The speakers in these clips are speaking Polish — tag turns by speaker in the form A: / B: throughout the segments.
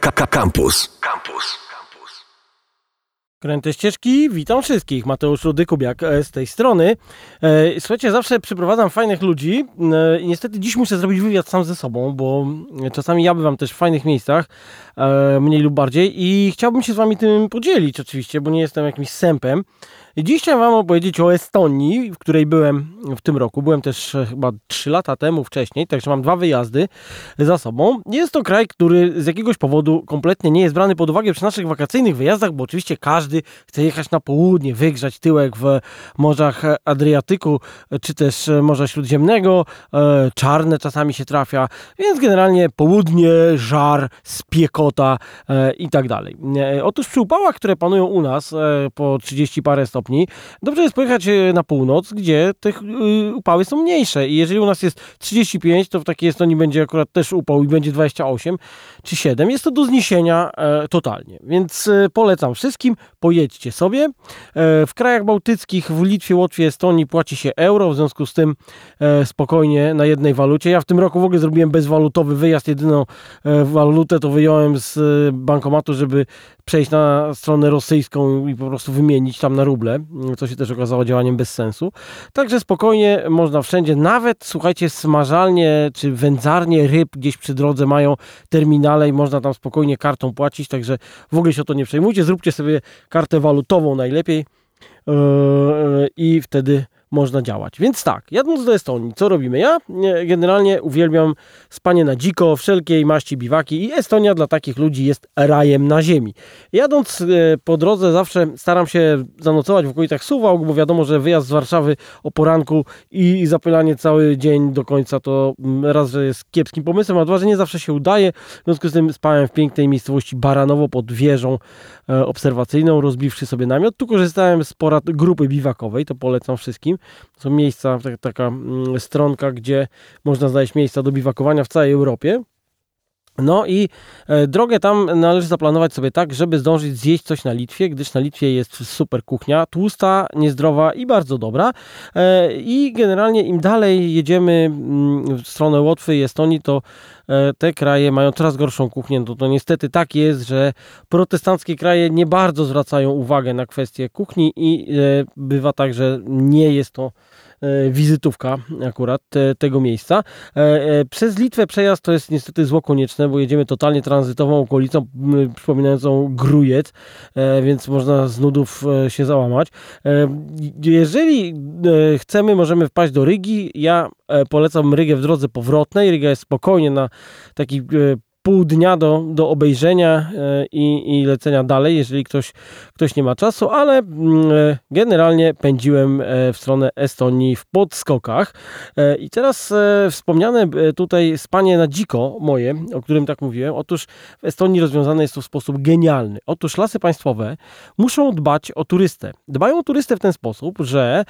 A: Campus. Campus.
B: Kręte ścieżki, witam wszystkich. Mateusz Rudykubiak e, z tej strony. E, słuchajcie, zawsze przyprowadzam fajnych ludzi e, i niestety dziś muszę zrobić wywiad sam ze sobą, bo czasami ja bywam też w fajnych miejscach, mniej lub bardziej i chciałbym się z wami tym podzielić oczywiście, bo nie jestem jakimś sępem. Dziś chciałem Wam opowiedzieć o Estonii, w której byłem w tym roku. Byłem też e, chyba 3 lata temu wcześniej, także mam dwa wyjazdy za sobą. Jest to kraj, który z jakiegoś powodu kompletnie nie jest brany pod uwagę przy naszych wakacyjnych wyjazdach, bo oczywiście każdy chce jechać na południe, wygrzać tyłek w morzach Adriatyku czy też Morza Śródziemnego. E, czarne czasami się trafia, więc generalnie południe, żar, spiekota e, i tak dalej. Otóż przy upałach, które panują u nas po 30 parę stopni, stopni. Dobrze jest pojechać e, na północ, gdzie te y, upały są mniejsze. I jeżeli u nas jest 35, to w takiej Estonii będzie akurat też upał i będzie 28 czy 7. Jest to do zniesienia e, totalnie. Więc e, polecam wszystkim, pojedźcie sobie. W krajach bałtyckich, w Litwie, Łotwie, Estonii płaci się euro, w związku z tym spokojnie na jednej walucie. Ja w tym roku w ogóle zrobiłem bezwalutowy wyjazd. Jedyną walutę to wyjąłem z bankomatu, żeby przejść na stronę rosyjską i po prostu wymienić tam na ruble, co się też okazało działaniem bez sensu. Także spokojnie można wszędzie, nawet słuchajcie, smażalnie czy wędzarnie ryb gdzieś przy drodze mają terminale i można tam spokojnie kartą płacić, także w ogóle się o to nie przejmujcie, zróbcie sobie kartę walutową najlepiej yy, i wtedy można działać. Więc tak, jadąc do Estonii, co robimy? Ja generalnie uwielbiam spanie na dziko, wszelkiej maści biwaki i Estonia dla takich ludzi jest rajem na ziemi. Jadąc e, po drodze zawsze staram się zanocować w okolicach Suwałk, bo wiadomo, że wyjazd z Warszawy o poranku i zapylanie cały dzień do końca to mm, raz, że jest kiepskim pomysłem, a dwa, że nie zawsze się udaje. W związku z tym spałem w pięknej miejscowości Baranowo pod wieżą e, obserwacyjną, rozbiwszy sobie namiot. Tu korzystałem z porad grupy biwakowej, to polecam wszystkim. Są miejsca, taka mm, stronka, gdzie można znaleźć miejsca do biwakowania w całej Europie. No i e, drogę tam należy zaplanować sobie tak, żeby zdążyć zjeść coś na Litwie, gdyż na Litwie jest super kuchnia, tłusta, niezdrowa i bardzo dobra. E, I generalnie im dalej jedziemy mm, w stronę Łotwy i Estonii, to e, te kraje mają coraz gorszą kuchnię. No to niestety tak jest, że protestanckie kraje nie bardzo zwracają uwagę na kwestie kuchni i bywa tak, że nie jest to wizytówka akurat te, tego miejsca. E, e, przez Litwę przejazd to jest niestety zło konieczne, bo jedziemy totalnie tranzytową okolicą przypominającą Grujec, więc można z nudów się załamać. Jeżeli chcemy, możemy wpaść do Rygi. Ja polecam Rygę w drodze powrotnej. Ryga jest spokojnie na taki pół dnia do, do obejrzenia e, i, i lecenia dalej, jeżeli ktoś, ktoś nie ma czasu, ale mm, e, generalnie pędziłem e, w stronę Estonii w podskokach. I teraz wspomniane tutaj spanie na dziko moje, o którym tak mówiłem, otóż w Estonii rozwiązane jest to w sposób genialny. Otóż lasy państwowe muszą dbać o turystę. Dbają o turystę w ten sposób, że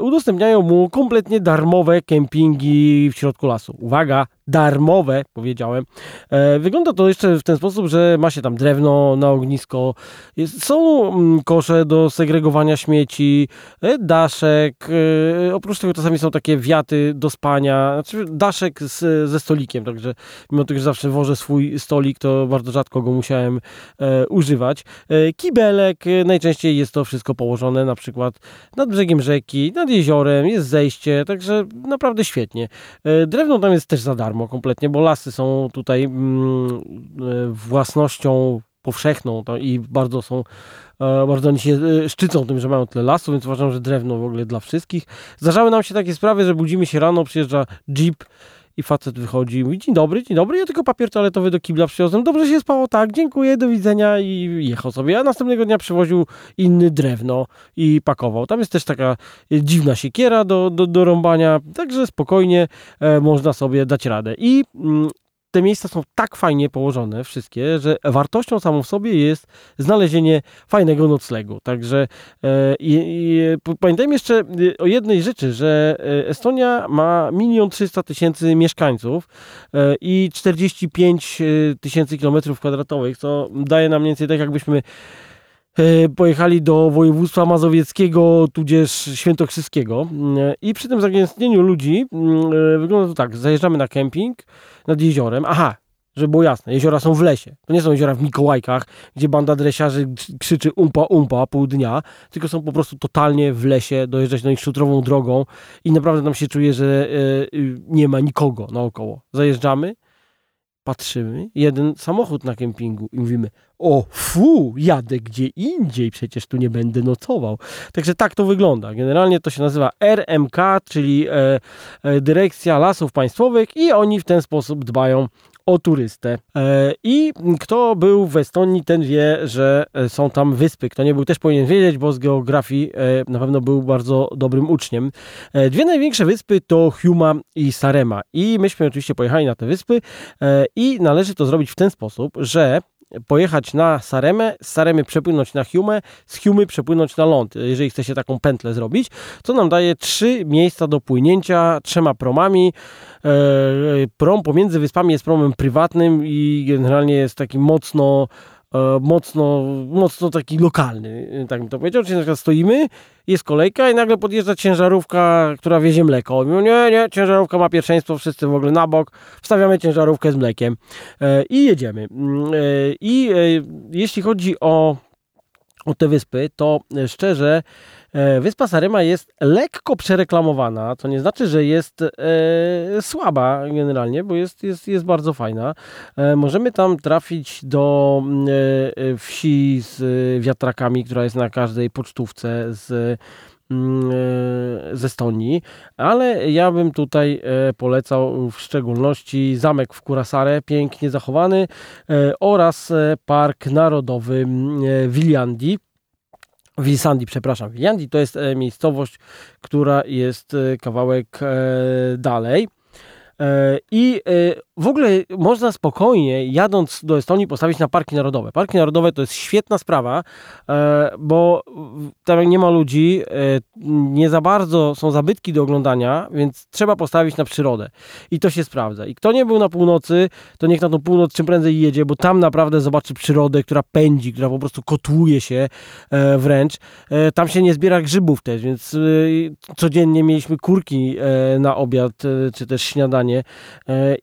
B: udostępniają mu kompletnie darmowe kempingi w środku lasu. Uwaga, darmowe, powiedziałem. E, wygląda to jeszcze w ten sposób, że ma się tam drewno na ognisko, są mm, kosze do segregowania śmieci, e, daszek, e, oprócz tego czasami są takie wiaty do spania, znaczy daszek z, ze stolikiem, także mimo tego, że zawsze wożę swój stolik, to bardzo rzadko go musiałem używać. Kibelek, najczęściej jest to wszystko położone na przykład nad brzegiem rzeki, nad jeziorem, jest zejście, także naprawdę świetnie. Drewno tam jest też za darmo darmo kompletnie, bo lasy są tutaj mm, e, własnością powszechną to i bardzo są, e, bardzo oni się e, szczycą tym, że mają tyle lasu, więc uważam, że drewno w ogóle dla wszystkich. Zdarzały nam się takie sprawy, że budzimy się rano, przyjeżdża jeep i facet wychodzi i mówi, dzień dobry, dzień dobry, ja tylko papier toaletowy do kibla przywiozłem, dobrze się spało, tak, dziękuję, do widzenia i jechał sobie, a następnego dnia przywoził inny drewno i pakował. Tam jest też taka dziwna siekiera do, do, do rąbania, także spokojnie e, można sobie dać radę. I mm, te miejsca są tak fajnie położone, wszystkie, że wartością samą w sobie jest znalezienie fajnego noclegu. Także e, i, pamiętajmy jeszcze e, o jednej rzeczy, że e, Estonia ma milion trzysta tysięcy mieszkańców i 45 e, tysięcy kilometrów kwadratowych, co daje nam mniej więcej tak, jakbyśmy pojechali do województwa mazowieckiego, tudzież świętokrzyskiego. E, I przy tym zagęstnieniu ludzi mm, e, wygląda to tak, zajeżdżamy na kemping nad jeziorem. Aha, żeby było jasne, jeziora są w lesie. To nie są jeziora w Mikołajkach, gdzie banda dresiarzy krzyczy umpa umpa pół dnia, tylko są po prostu totalnie w lesie, dojeżdżać na nich szutrową drogą i naprawdę tam się czuje, że yy, nie ma nikogo naokoło. Zajeżdżamy, patrzymy, jeden samochód na kempingu i mówimy, o fu, jadę gdzie indziej, przecież tu nie będę nocował. Także tak to wygląda. Generalnie to się nazywa RMK, czyli e, e, Dyrekcja Lasów Państwowych i oni w ten sposób dbają o turystę. E, I kto był w Estonii, ten wie, że e, są tam wyspy. Kto nie był, też powinien wiedzieć, bo z geografii e, na pewno był bardzo dobrym uczniem. Dwie największe wyspy to Huma i Sarema. I myśmy oczywiście pojechali na te wyspy i należy to zrobić w ten sposób, że pojechać na Saremę, z Saremy przepłynąć na Hume, z Humy przepłynąć na ląd, jeżeli chce się taką pętlę zrobić, co nam daje trzy miejsca do płynięcia trzema promami. E, prom pomiędzy wyspami jest promem prywatnym i generalnie jest taki mocno E, mocno, mocno taki lokalny, tak bym to powiedział. Czyli na przykład stoimy, jest kolejka i nagle podjeżdża ciężarówka, która wiezie mleko. Mówią, nie, nie, ciężarówka ma pierwszeństwo, wszyscy w ogóle na bok, wstawiamy ciężarówkę z mlekiem e, i jedziemy. Mm, e, I jeśli chodzi o, o te wyspy, to szczerze E, wyspa Sarema jest lekko przereklamowana, to nie znaczy, że jest e, słaba generalnie, bo jest, jest, jest bardzo fajna. E, możemy tam trafić do e, wsi z wiatrakami, która jest na każdej pocztówce z mm, e, ze Estonii, ale ja bym tutaj e, polecał w szczególności zamek w Kurasare, pięknie zachowany oraz Park Narodowy Viljandi. Wilsandi, przepraszam, Wilsandi to jest e, miejscowość, która jest e, kawałek e, dalej. I w ogóle można spokojnie, jadąc do Estonii, postawić na parki narodowe. Parki narodowe to jest świetna sprawa, e, bo tam nie ma ludzi, e, nie za bardzo są zabytki do oglądania, więc trzeba postawić na przyrodę. I to się sprawdza. I kto nie był na północy, to niech na tą północ czym prędzej jedzie, bo tam naprawdę zobaczy przyrodę, która pędzi, która po prostu kotłuje się e, wręcz. Tam się nie zbiera grzybów też, więc codziennie mieliśmy kurki na obiad, czy też śniadanie.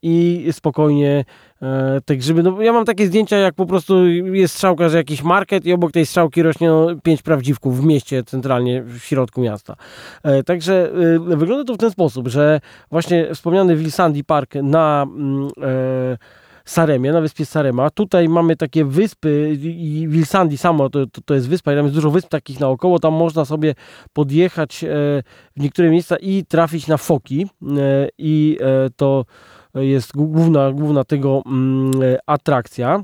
B: I spokojnie e, te grzyby. No, ja mam takie zdjęcia, jak po prostu jest strzałka, że jakiś market i obok tej strzałki rośnie no, pięć prawdziwków w mieście centralnie, w środku miasta. E, także e, wygląda to w ten sposób, że właśnie wspomniany Wilsandi Park na mm, Saremie, na wyspie Sarema. Tutaj mamy takie wyspy i Wilsandi samo to, to, to, jest wyspa i tam jest dużo wysp takich naokoło. Tam można sobie podjechać w niektóre miejsca i trafić na foki i to jest główna, główna tego mm, atrakcja.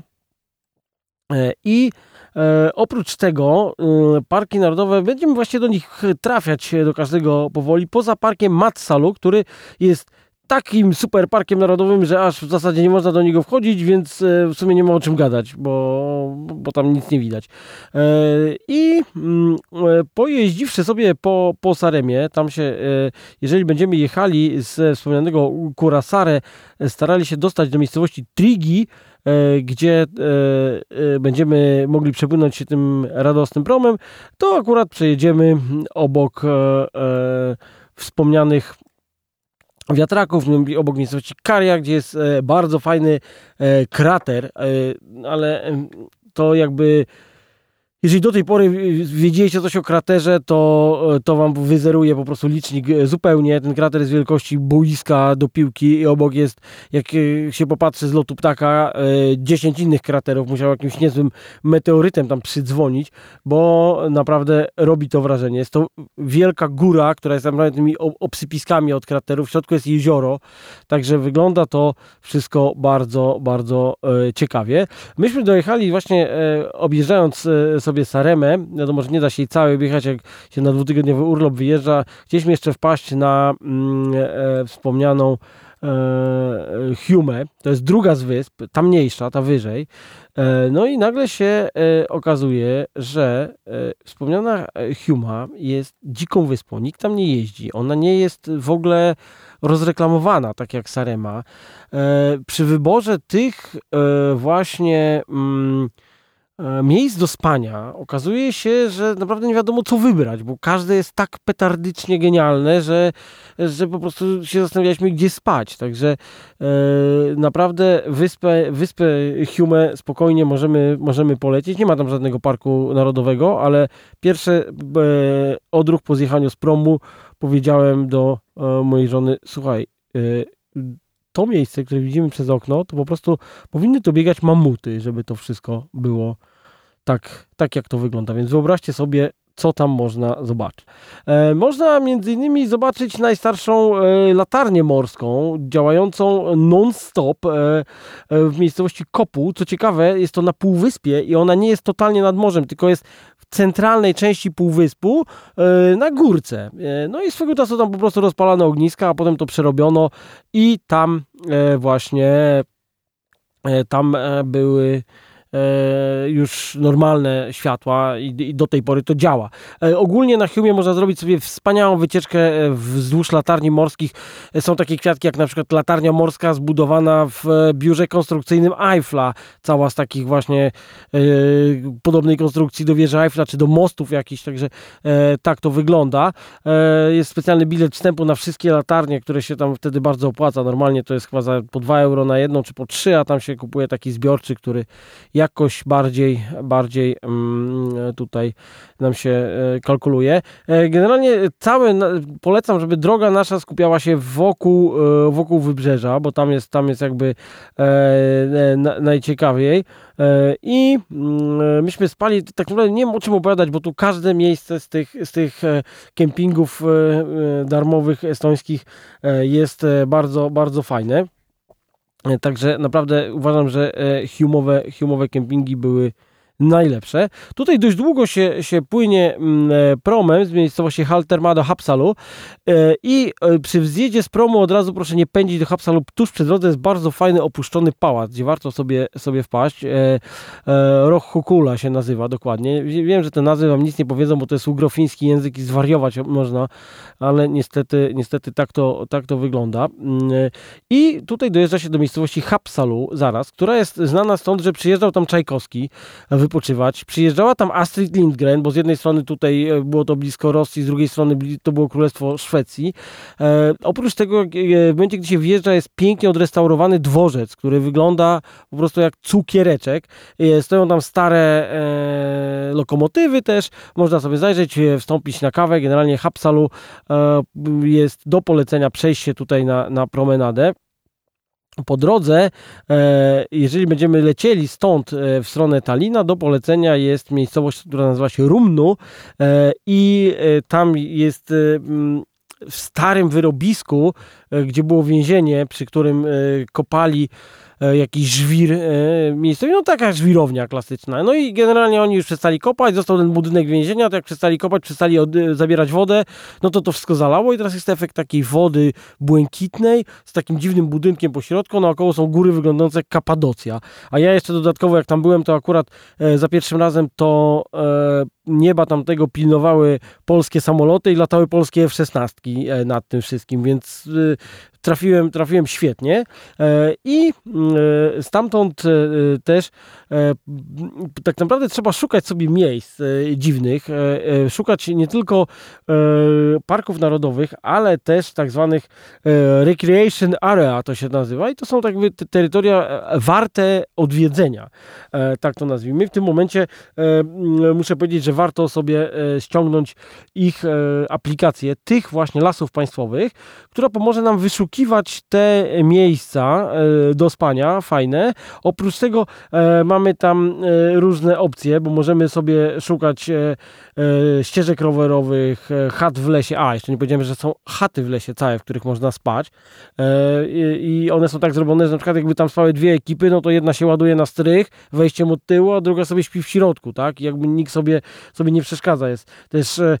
B: E, I e, oprócz tego e, parki narodowe, będziemy właśnie do nich trafiać do każdego powoli, poza parkiem Matsalu, który jest takim super parkiem narodowym, że aż w zasadzie nie można do niego wchodzić, więc e, w sumie nie ma o czym gadać, bo, bo tam nic nie widać. E, I mm, e, pojeździwszy sobie po, po Saremie, tam się, jeżeli będziemy jechali z wspomnianego Kurasare, starali się dostać do miejscowości Trigi, gdzie będziemy mogli przepłynąć się tym radosnym promem, to akurat przejedziemy obok wspomnianych wiatraków, obok miejscowości Karia, gdzie jest e, bardzo fajny e, krater, e, ale to jakby jeżeli do tej pory wiedzieliście coś o kraterze, to, to wam wyzeruje po prostu licznik zupełnie. Ten krater jest wielkości boiska do piłki i obok jest, jak się popatrzy z lotu ptaka, 10 innych kraterów. Musiał jakimś niezłym meteorytem tam przydzwonić, bo naprawdę robi to wrażenie. Jest to wielka góra, która jest naprawdę tymi obsypiskami od kraterów. W środku jest jezioro, także wygląda to wszystko bardzo, bardzo ciekawie. Myśmy dojechali właśnie objeżdżając sobie sobie Saremę, wiadomo, że nie da się jej całej objechać, jak się na dwutygodniowy urlop wyjeżdża. Chcieliśmy jeszcze wpaść na mm, e, wspomnianą e, Hume, to jest druga z wysp, ta mniejsza, ta wyżej. E, no i nagle się e, okazuje, że e, wspomniana Huma jest dziką wyspą, nikt tam nie jeździ, ona nie jest w ogóle rozreklamowana, tak jak Sarema. E, przy wyborze tych właśnie... Mm, e, miejsc do spania okazuje się, że naprawdę nie wiadomo co wybrać, bo każde jest tak petardycznie genialne, że, że po prostu się zastanawialiśmy gdzie spać. Także e, naprawdę wyspę, wyspę Hume spokojnie możemy, możemy polecieć. Nie ma tam żadnego parku narodowego, ale pierwszy e, odruch po zjechaniu z promu powiedziałem do e, mojej żony, słuchaj, e, to miejsce, które widzimy przez okno, to po prostu powinny to biegać mamuty, żeby to wszystko było tak, tak jak to wygląda. Więc wyobraźcie sobie, co tam można zobaczyć. E, można między innymi zobaczyć najstarszą e, latarnię morską, działającą non-stop e, e w miejscowości Kopu. Co ciekawe, jest to na półwyspie i ona nie jest totalnie nad morzem, tylko jest centralnej części półwyspu e, na górce. E, no i swego czasu tam po prostu rozpalano ogniska, a potem to przerobiono i tam właśnie tam były E, już normalne światła i, i, do tej pory to działa. E, ogólnie na Humie można zrobić sobie wspaniałą wycieczkę e, wzdłuż latarni morskich. Są takie kwiatki jak na przykład latarnia morska zbudowana w biurze konstrukcyjnym Eiffla. Cała z takich właśnie e, podobnej konstrukcji do wieży Eiffla czy do mostów jakichś, także e, tak to wygląda. E, jest specjalny bilet wstępu na wszystkie latarnie, które się tam wtedy bardzo opłaca. Normalnie to jest chyba po 2 euro na jedną czy po 3, a tam się kupuje taki zbiorczy, który jakoś bardziej, bardziej mm, tutaj nam się e, kalkuluje. E, generalnie cały, polecam, żeby droga nasza skupiała się wokół, e, wokół wybrzeża, bo tam jest, tam jest jakby najciekawiej. I mm, myśmy spali, tak naprawdę nie wiem o czym opowiadać, bo tu każde miejsce z tych, z tych kempingów darmowych estońskich jest bardzo, bardzo fajne. Także naprawdę uważam, że e, humowe, humowe kempingi były najlepsze. Tutaj dość długo się, się płynie mm, e, promem z miejscowości Halterma do Hapsalu e, i e, przy wzjeździe z promu od razu proszę nie pędzić do Hapsalu. Tuż przy drodze jest bardzo fajny opuszczony pałac, gdzie warto sobie, sobie wpaść. Roch Hukula się nazywa dokładnie. Wiem, że te nazwy wam nic nie powiedzą, bo to jest ugrofiński język i zwariować można, ale niestety, niestety tak, to, tak to wygląda. Mm, I tutaj dojeżdża się do miejscowości Hapsalu zaraz, która jest znana stąd, że przyjeżdżał tam Czajkowski w wypoczywać. Przyjeżdżała tam Astrid Lindgren, bo z jednej strony tutaj e, było to blisko Rosji, z drugiej strony to było Królestwo Szwecji. E, oprócz tego, e, w momencie, gdy się wjeżdża, jest pięknie odrestaurowany dworzec, który wygląda po prostu jak cukiereczek. E, stoją tam stare e, lokomotywy też, można sobie zajrzeć, e, wstąpić na kawę. Generalnie Hapsalu jest do polecenia przejście tutaj na, na promenadę po drodze, e, jeżeli będziemy lecieli stąd e, w stronę Talina, do polecenia jest miejscowość, która nazywa się Rumnu e, i tam jest w starym wyrobisku, gdzie było więzienie, przy którym kopali jakiś żwir e, miejscowy, no taka żwirownia klasyczna. No i generalnie oni już przestali kopać, został ten budynek więzienia, to jak przestali kopać, przestali od, zabierać wodę, no to to wszystko zalało i teraz jest efekt takiej wody błękitnej z takim dziwnym budynkiem po środku, naokoło są góry wyglądające jak Kapadocja. A ja jeszcze dodatkowo, jak tam byłem, to akurat e, za pierwszym razem to e, nieba tamtego pilnowały polskie samoloty i latały polskie F-16 e, nad tym wszystkim, więc e, trafiłem, trafiłem świetnie e, i stamtąd też tak naprawdę trzeba szukać sobie miejsc dziwnych, szukać nie tylko parków narodowych, ale też tak zwanych recreation area to się nazywa i to są tak jakby terytoria warte odwiedzenia, tak to nazwijmy. W tym momencie muszę powiedzieć, że warto sobie e, ściągnąć ich e, aplikację, tych właśnie lasów państwowych, która pomoże nam wyszukiwać te miejsca e, do spania, fajne. Oprócz tego mamy tam różne opcje, bo możemy sobie szukać ścieżek rowerowych, chat w lesie. A, jeszcze nie powiedziałem, że są chaty w lesie całe, w których można spać. I one są tak zrobione, że na przykład jakby tam spały dwie ekipy, no to jedna się ładuje na strych, wejściem od tyłu, a druga sobie śpi w środku, tak? I jakby nikt sobie sobie nie przeszkadza. Jest też e,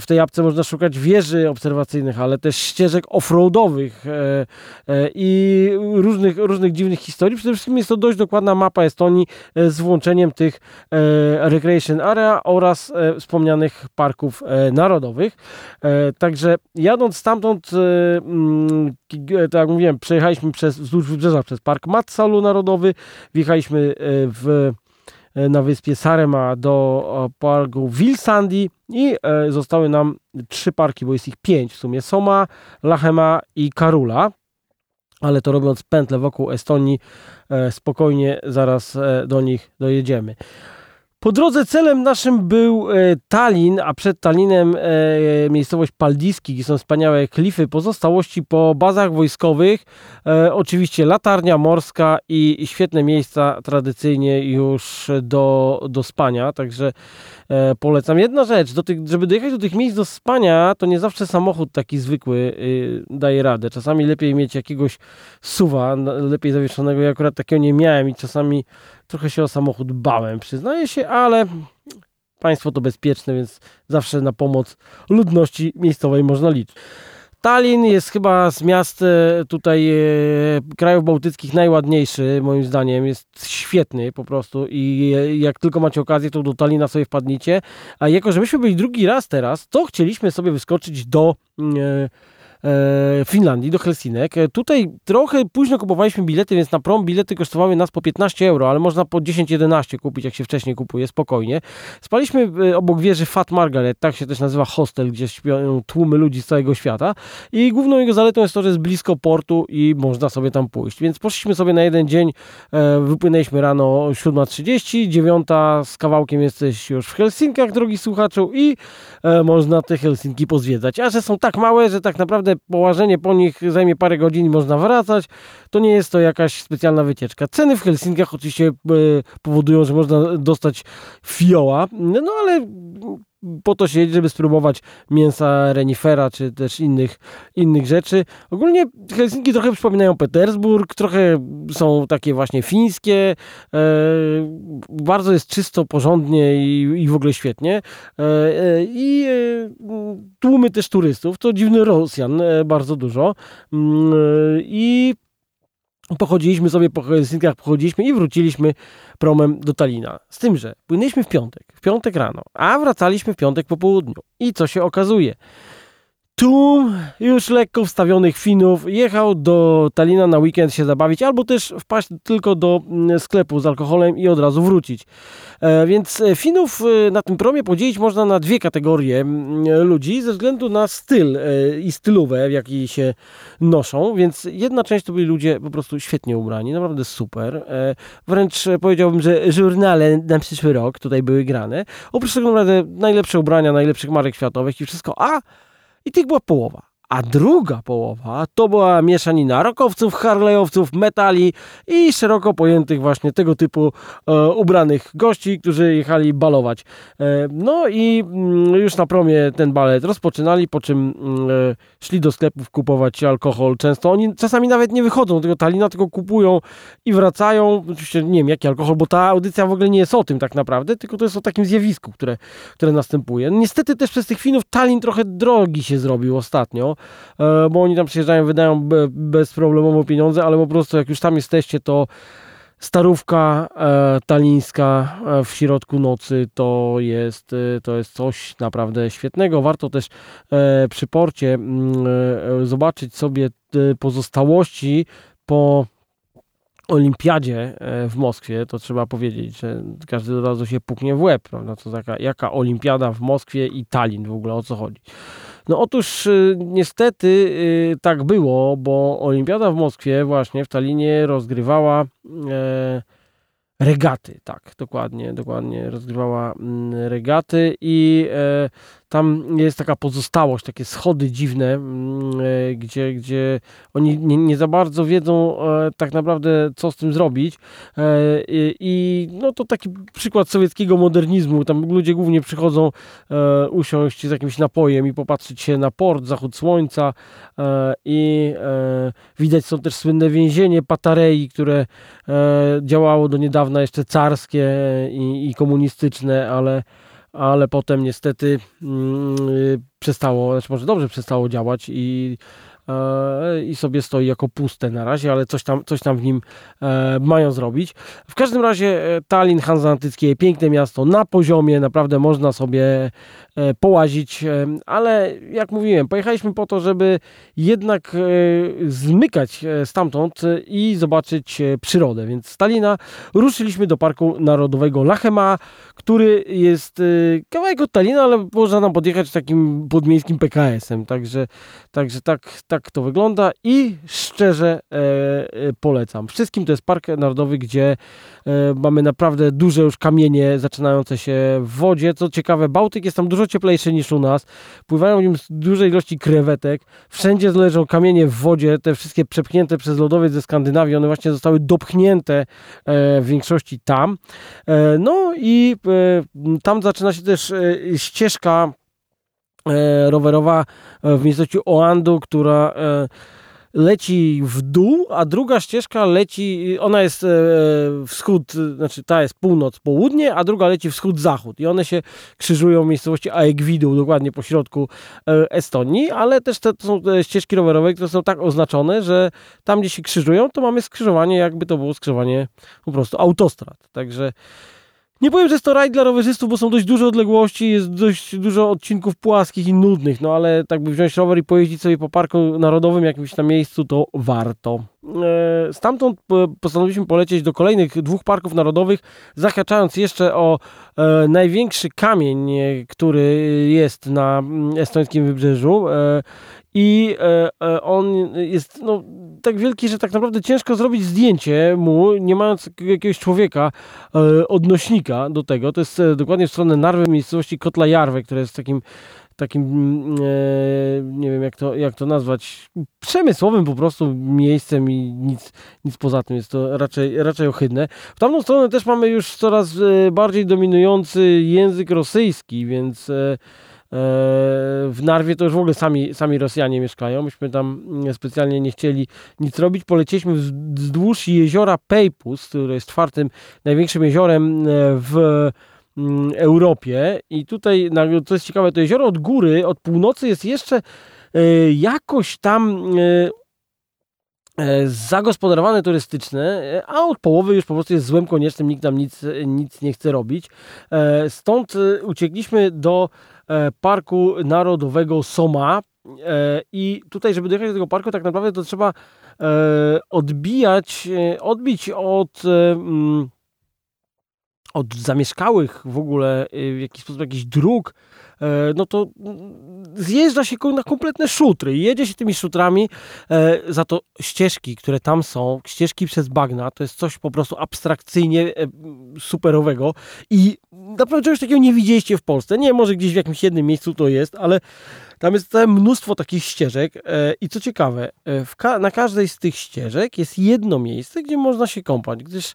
B: w tej apce można szukać wieży obserwacyjnych, ale też ścieżek offroadowych e, e, i różnych, różnych dziwnych historii. Przede wszystkim jest to dość dokładna mapa Estonii z włączeniem tych recreation area oraz wspomnianych parków narodowych. Także jadąc stamtąd, mm, tak jak mówiłem, przejechaliśmy przez, wzdłuż wybrzeża przez Park Matsalu Narodowy, wjechaliśmy w na wyspie Sarema do parku Wilsandi i zostały nam trzy parki, bo jest ich pięć w sumie. Soma, Lachema i Karula ale to robiąc pętlę wokół Estonii, spokojnie zaraz do nich dojedziemy. Po drodze celem naszym był e, Tallin, a przed Tallinem e, miejscowość Paldiski, gdzie są wspaniałe klify, pozostałości po bazach wojskowych, e, oczywiście latarnia morska i, świetne miejsca tradycyjnie już do, do spania, także polecam. Jedna rzecz, do tych, żeby dojechać do tych miejsc do spania, to nie zawsze samochód taki zwykły y, daje radę. Czasami lepiej mieć jakiegoś suwa, lepiej zawieszonego. Ja akurat takiego nie miałem i czasami trochę się o samochód bałem, przyznaję się, ale państwo to bezpieczne, więc zawsze na pomoc ludności miejscowej można liczyć. Tallinn jest chyba z miast e, tutaj e, krajów bałtyckich najładniejszy, moim zdaniem. Jest świetny po prostu i e, jak tylko macie okazję, to do Talina sobie wpadnicie. A jako, że myśmy byli drugi raz teraz, to chcieliśmy sobie wyskoczyć do E, Finlandii, do Helsinek. E, tutaj trochę późno kupowaliśmy bilety, więc na prom bilety kosztowały nas po 15 euro, ale można po 10-11 kupić, jak się wcześniej kupuje, spokojnie. Spaliśmy e, obok wieży Fat Margaret, tak się też nazywa hostel, gdzie śpią tłumy ludzi z całego świata. I główną jego zaletą jest to, że jest blisko portu i można sobie tam pójść. Więc poszliśmy sobie na jeden dzień, wypłynęliśmy rano 7.30, 9 z kawałkiem jesteś już w Helsinkach, drogi słuchaczu, i można te Helsinki pozwiedzać. A że są tak małe, że tak naprawdę połażenie po nich zajmie parę godzin i można wracać. To nie jest to jakaś specjalna wycieczka. Ceny w Helsinkach oczywiście e, powodują, że można dostać fioła, no ale po to się żeby spróbować mięsa renifera, czy też innych, innych rzeczy. Ogólnie Helsinki trochę przypominają Petersburg, trochę są takie właśnie fińskie, e, bardzo jest czysto, porządnie i, i w ogóle świetnie. E, e, I e, tłumy też turystów, to dziwny Rosjan, e, bardzo dużo. Mm, I pochodziliśmy sobie po Helsinkach, pochodziliśmy i wróciliśmy promem do Talina. Z tym, że płynęliśmy w piątek, w piątek rano, a wracaliśmy w piątek po południu. I co się okazuje? Tłum już lekko wstawionych Finów jechał do Talina na weekend się zabawić, albo też wpaść tylko do mm, sklepu z alkoholem i od razu wrócić. E, więc e, Finów e, na tym promie podzielić można na dwie kategorie mm, ludzi ze względu na styl i stylówę, w jaki się noszą. Więc jedna część to byli ludzie po prostu świetnie ubrani, naprawdę super. Wręcz powiedziałbym, że żurnale na przyszły rok tutaj były grane. Oprócz tego naprawdę najlepsze ubrania, najlepszych marek światowych i wszystko. A i tych była połowa a druga połowa to była mieszanina rockowców, harley'owców, metali i szeroko pojętych właśnie tego typu e, ubranych gości, którzy jechali balować. E, no i mm, już na promie ten balet rozpoczynali, po czym mm, e, szli do sklepów kupować alkohol. Często oni czasami nawet nie wychodzą do tego Talina, tylko kupują i wracają. Oczywiście nie wiem jaki alkohol, bo ta audycja w ogóle nie jest o tym tak naprawdę, tylko to jest o takim zjawisku, które, które następuje. Niestety też przez tych Finów Talin trochę drogi się zrobił ostatnio. E, bo oni tam przyjeżdżają, wydają bezproblemowo pieniądze, ale po prostu jak już tam jesteście, to starówka e, talińska e, w środku nocy to jest, e, to jest coś naprawdę świetnego. Warto też przy porcie mm, zobaczyć sobie pozostałości po olimpiadzie w Moskwie, to trzeba powiedzieć, że każdy od razu się puknie w łeb, prawda? To taka, jaka olimpiada w Moskwie i Tallin w ogóle, o co chodzi. No otóż y, niestety y, tak było, bo Olimpiada w Moskwie właśnie w Talinie rozgrywała e, regaty, tak, dokładnie, dokładnie rozgrywała mm, regaty i e, tam jest taka pozostałość, takie schody dziwne, mm, e, gdzie, gdzie oni nie, nie za bardzo wiedzą e, tak naprawdę, co z tym zrobić. E, I no to taki przykład sowieckiego modernizmu. Tam ludzie głównie przychodzą usiąść z jakimś napojem i popatrzeć się na port, zachód słońca i widać są też słynne więzienie Patarei, które działało do niedawna jeszcze carskie i, i komunistyczne, ale ale potem niestety mm, przestało, znaczy może dobrze przestało działać i i sobie stoi jako puste na razie, ale coś tam, coś tam w nim e, mają zrobić. W każdym razie e, Tallinn Hanseatyckie, piękne miasto na poziomie, naprawdę można sobie e, połazić, e, ale jak mówiłem, pojechaliśmy po to, żeby jednak zmykać stamtąd i zobaczyć przyrodę, więc z Talina ruszyliśmy do Parku Narodowego Lachema, który jest kawałek od Talina, ale można nam podjechać takim podmiejskim PKS-em, także, także tak, tak to wygląda i szczerze e, e, polecam. Wszystkim to jest park narodowy, gdzie e, mamy naprawdę duże już kamienie zaczynające się w wodzie. Co ciekawe, Bałtyk jest tam dużo cieplejszy niż u nas. Pływają w nim duże ilości krewetek. Wszędzie leżą kamienie w wodzie, te wszystkie przepchnięte przez lodowiec ze Skandynawii, one właśnie zostały dopchnięte e, w większości tam. E, no i e, tam zaczyna się też ścieżka rowerowa e, w miejscowości Oandu, która e, leci w dół, a druga ścieżka leci, ona jest wschód, znaczy ta jest północ-południe, a druga leci wschód-zachód i one się krzyżują w miejscowości Aegwidu, dokładnie po środku Estonii, ale też te, to są ścieżki rowerowe, które są tak oznaczone, że tam gdzie się krzyżują, to mamy skrzyżowanie, jakby to było skrzyżowanie po prostu autostrad. Także nie powiem, że jest to raj dla rowerzystów, bo są dość duże odległości, jest dość dużo odcinków płaskich i nudnych, no ale tak by wziąć rower i pojeździć sobie po parku narodowym jakimś tam miejscu, to warto. E, stamtąd postanowiliśmy polecieć do kolejnych dwóch parków narodowych, zahaczając jeszcze o e, największy kamień, który jest na mm, estońskim wybrzeżu i e, on jest no, tak wielki, że tak naprawdę ciężko zrobić zdjęcie mu, nie mając jakiegoś człowieka, odnośnika do tego. To jest dokładnie w stronę Narwy, miejscowości Kotla Jarwe, która jest takim takim, mm, e, nie wiem jak to, jak to nazwać, przemysłowym po prostu miejscem i nic, nic poza tym. Jest to raczej, raczej ohydne. W tamtą stronę też mamy już coraz e, bardziej dominujący język rosyjski, więc e, w Narwie to już w ogóle sami, sami Rosjanie mieszkają. Myśmy tam mm, specjalnie nie chcieli nic robić. Polecieliśmy wzdłuż jeziora Pejpus, które jest czwartym największym jeziorem w Mm, Europie. I tutaj, co jest ciekawe, to jezioro od góry, od północy jest jeszcze e, jakoś tam e, e, zagospodarowane turystyczne, a od połowy już po prostu jest złem koniecznym, nikt tam nic, nic nie chce robić. Stąd uciekliśmy do Parku Narodowego Soma i tutaj, żeby dojechać do tego parku, tak naprawdę to trzeba odbijać, odbić od mm, od zamieszkałych w ogóle w jakiś sposób jakichś dróg, e, no to zjeżdża się na kompletne szutry. Jedzie się tymi szutrami, e, za to ścieżki, które tam są, ścieżki przez bagna, to jest coś po prostu abstrakcyjnie e, superowego i naprawdę czegoś takiego nie widzieliście w Polsce. Nie, może gdzieś w jakimś jednym miejscu to jest, ale tam jest całe mnóstwo takich ścieżek i co ciekawe, ka na każdej z tych ścieżek jest jedno miejsce, gdzie można się kąpać, gdyż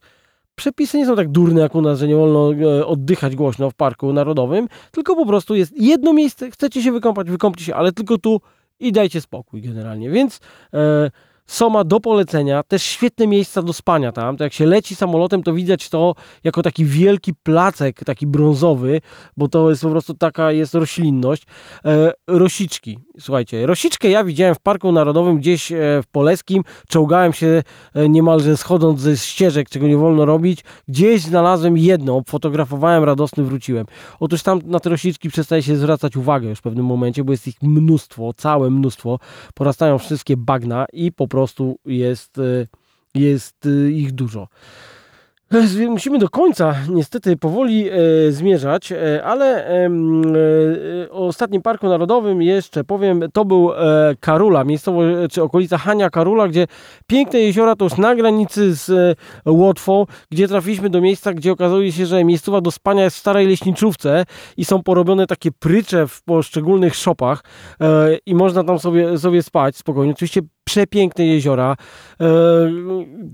B: przepisy nie są tak durne jak u nas, że nie wolno e, oddychać głośno w parku narodowym, tylko po prostu jest jedno miejsce, chcecie się wykąpać, wykąpcie się, ale tylko tu i dajcie spokój generalnie. Więc e, Soma do polecenia, też świetne miejsca do spania tam. To jak się leci samolotem, to widać to jako taki wielki placek, taki brązowy, bo to jest po prostu taka jest roślinność. E, rosiczki, słuchajcie, rosiczkę ja widziałem w Parku Narodowym gdzieś e, w Poleskim, czołgałem się e, niemalże schodząc ze ścieżek, czego nie wolno robić. Gdzieś znalazłem jedną, fotografowałem, radosny wróciłem. Otóż tam na te rosiczki przestaje się zwracać uwagę już w pewnym momencie, bo jest ich mnóstwo, całe mnóstwo. Porastają wszystkie bagna i po prostu prostu jest, y, jest y, ich dużo. Musimy do końca niestety powoli e, zmierzać, e, ale e, e, o ostatnim parku narodowym jeszcze powiem, to był e, Karula, miejscowość czy okolica Hania Karula, gdzie piękne jeziora to już na granicy z e, Łotwą, gdzie trafiliśmy do miejsca, gdzie okazuje się, że miejscowa do spania jest w starej leśniczówce i są porobione takie prycze w poszczególnych szopach i można tam sobie, sobie spać spokojnie. Oczywiście przepiękne jeziora, e,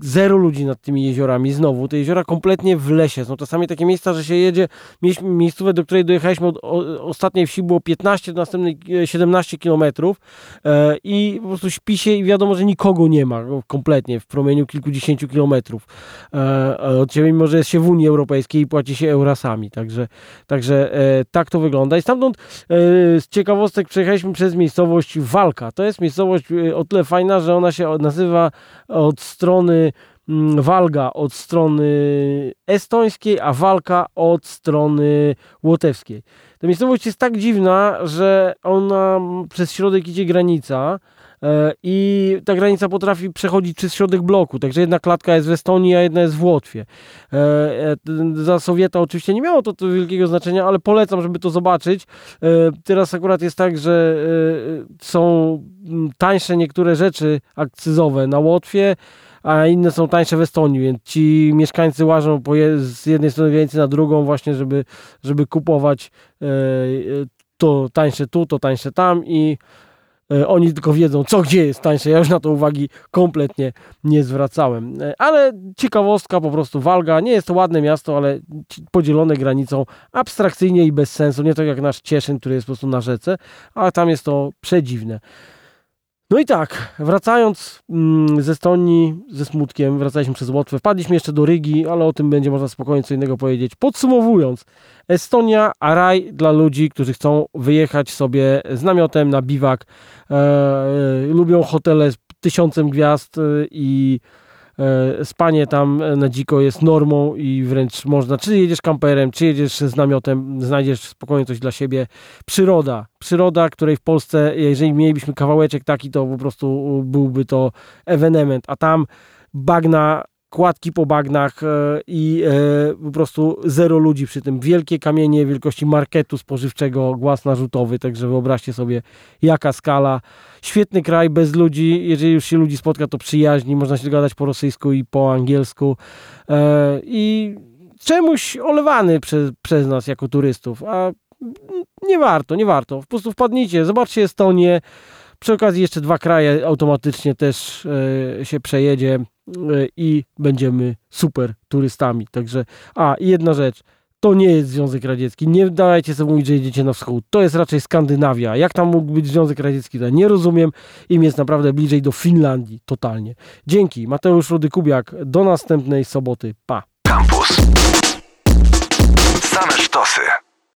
B: zero ludzi nad tymi jeziorami, znowu, te jeziora kompletnie w lesie, są czasami takie miejsca, że się jedzie, mieliśmy do której dojechaliśmy od ostatniej wsi było 15, do następnej 17 kilometrów e, i po prostu śpi się i wiadomo, że nikogo nie ma kompletnie w promieniu kilkudziesięciu kilometrów. E, od ciebie, mimo że jest się w Unii Europejskiej i płaci się eurasami, także, także tak to wygląda. I stamtąd z ciekawostek przejechaliśmy przez miejscowość Walka, to jest miejscowość o tyle fajna, że ona się nazywa od strony mm, Walga od strony estońskiej, a Walka od strony łotewskiej. Ta miejscowość jest tak dziwna, że ona przez środek idzie granica i ta granica potrafi przechodzić przez środek bloku, także jedna klatka jest w Estonii, a jedna jest w Łotwie. E, e, za Sowieta oczywiście nie miało to, wielkiego znaczenia, ale polecam, żeby to zobaczyć. Teraz akurat jest tak, że są tańsze niektóre rzeczy akcyzowe na Łotwie, a inne są tańsze w Estonii, więc ci mieszkańcy łażą z jednej strony więcej na drugą właśnie, żeby, żeby kupować e, to tańsze tu, to tańsze tam i e, oni tylko wiedzą, co gdzie jest tańsze. Ja już na to uwagi kompletnie nie zwracałem. E, ale ciekawostka, po prostu Walga. Nie jest to ładne miasto, ale podzielone granicą abstrakcyjnie i bez sensu. Nie tak jak nasz Cieszyn, który jest po prostu na rzece, ale tam jest to przedziwne. No i tak, wracając mm, ze Estonii ze smutkiem, wracaliśmy przez Łotwę, wpadliśmy jeszcze do Rygi, ale o tym będzie można spokojnie co innego powiedzieć. Podsumowując, Estonia, a raj dla ludzi, którzy chcą wyjechać sobie z namiotem na biwak, e, e, lubią hotele z tysiącem gwiazd e, i E, spanie tam na dziko jest normą i wręcz można, czy jedziesz kamperem, czy jedziesz z namiotem, znajdziesz spokojnie coś dla siebie. Przyroda, przyroda, której w Polsce, jeżeli mielibyśmy kawałeczek taki, to po prostu byłby to ewenement, a tam bagna kładki po bagnach e, i e, po prostu zero ludzi przy tym. Wielkie kamienie wielkości marketu spożywczego, głaz narzutowy, także wyobraźcie sobie jaka skala. Świetny kraj, bez ludzi. Jeżeli już się ludzi spotka, to przyjaźni. Można się dogadać po rosyjsku i po angielsku. E, I czemuś olewany przez, przez nas jako turystów. A nie warto, nie warto. Po prostu wpadnijcie, zobaczcie Estonię. Przy okazji jeszcze dwa kraje automatycznie też się przejedzie i będziemy super turystami. Także, a i jedna rzecz, to nie jest Związek Radziecki. Nie dajcie sobie mówić, że jedziecie na wschód. To jest raczej Skandynawia. Jak tam mógł być Związek Radziecki? To nie rozumiem. Im jest naprawdę bliżej do Finlandii. Totalnie. Dzięki. Mateusz Rudy-Kubiak. Do następnej soboty. Pa. Campus. Same sztosy.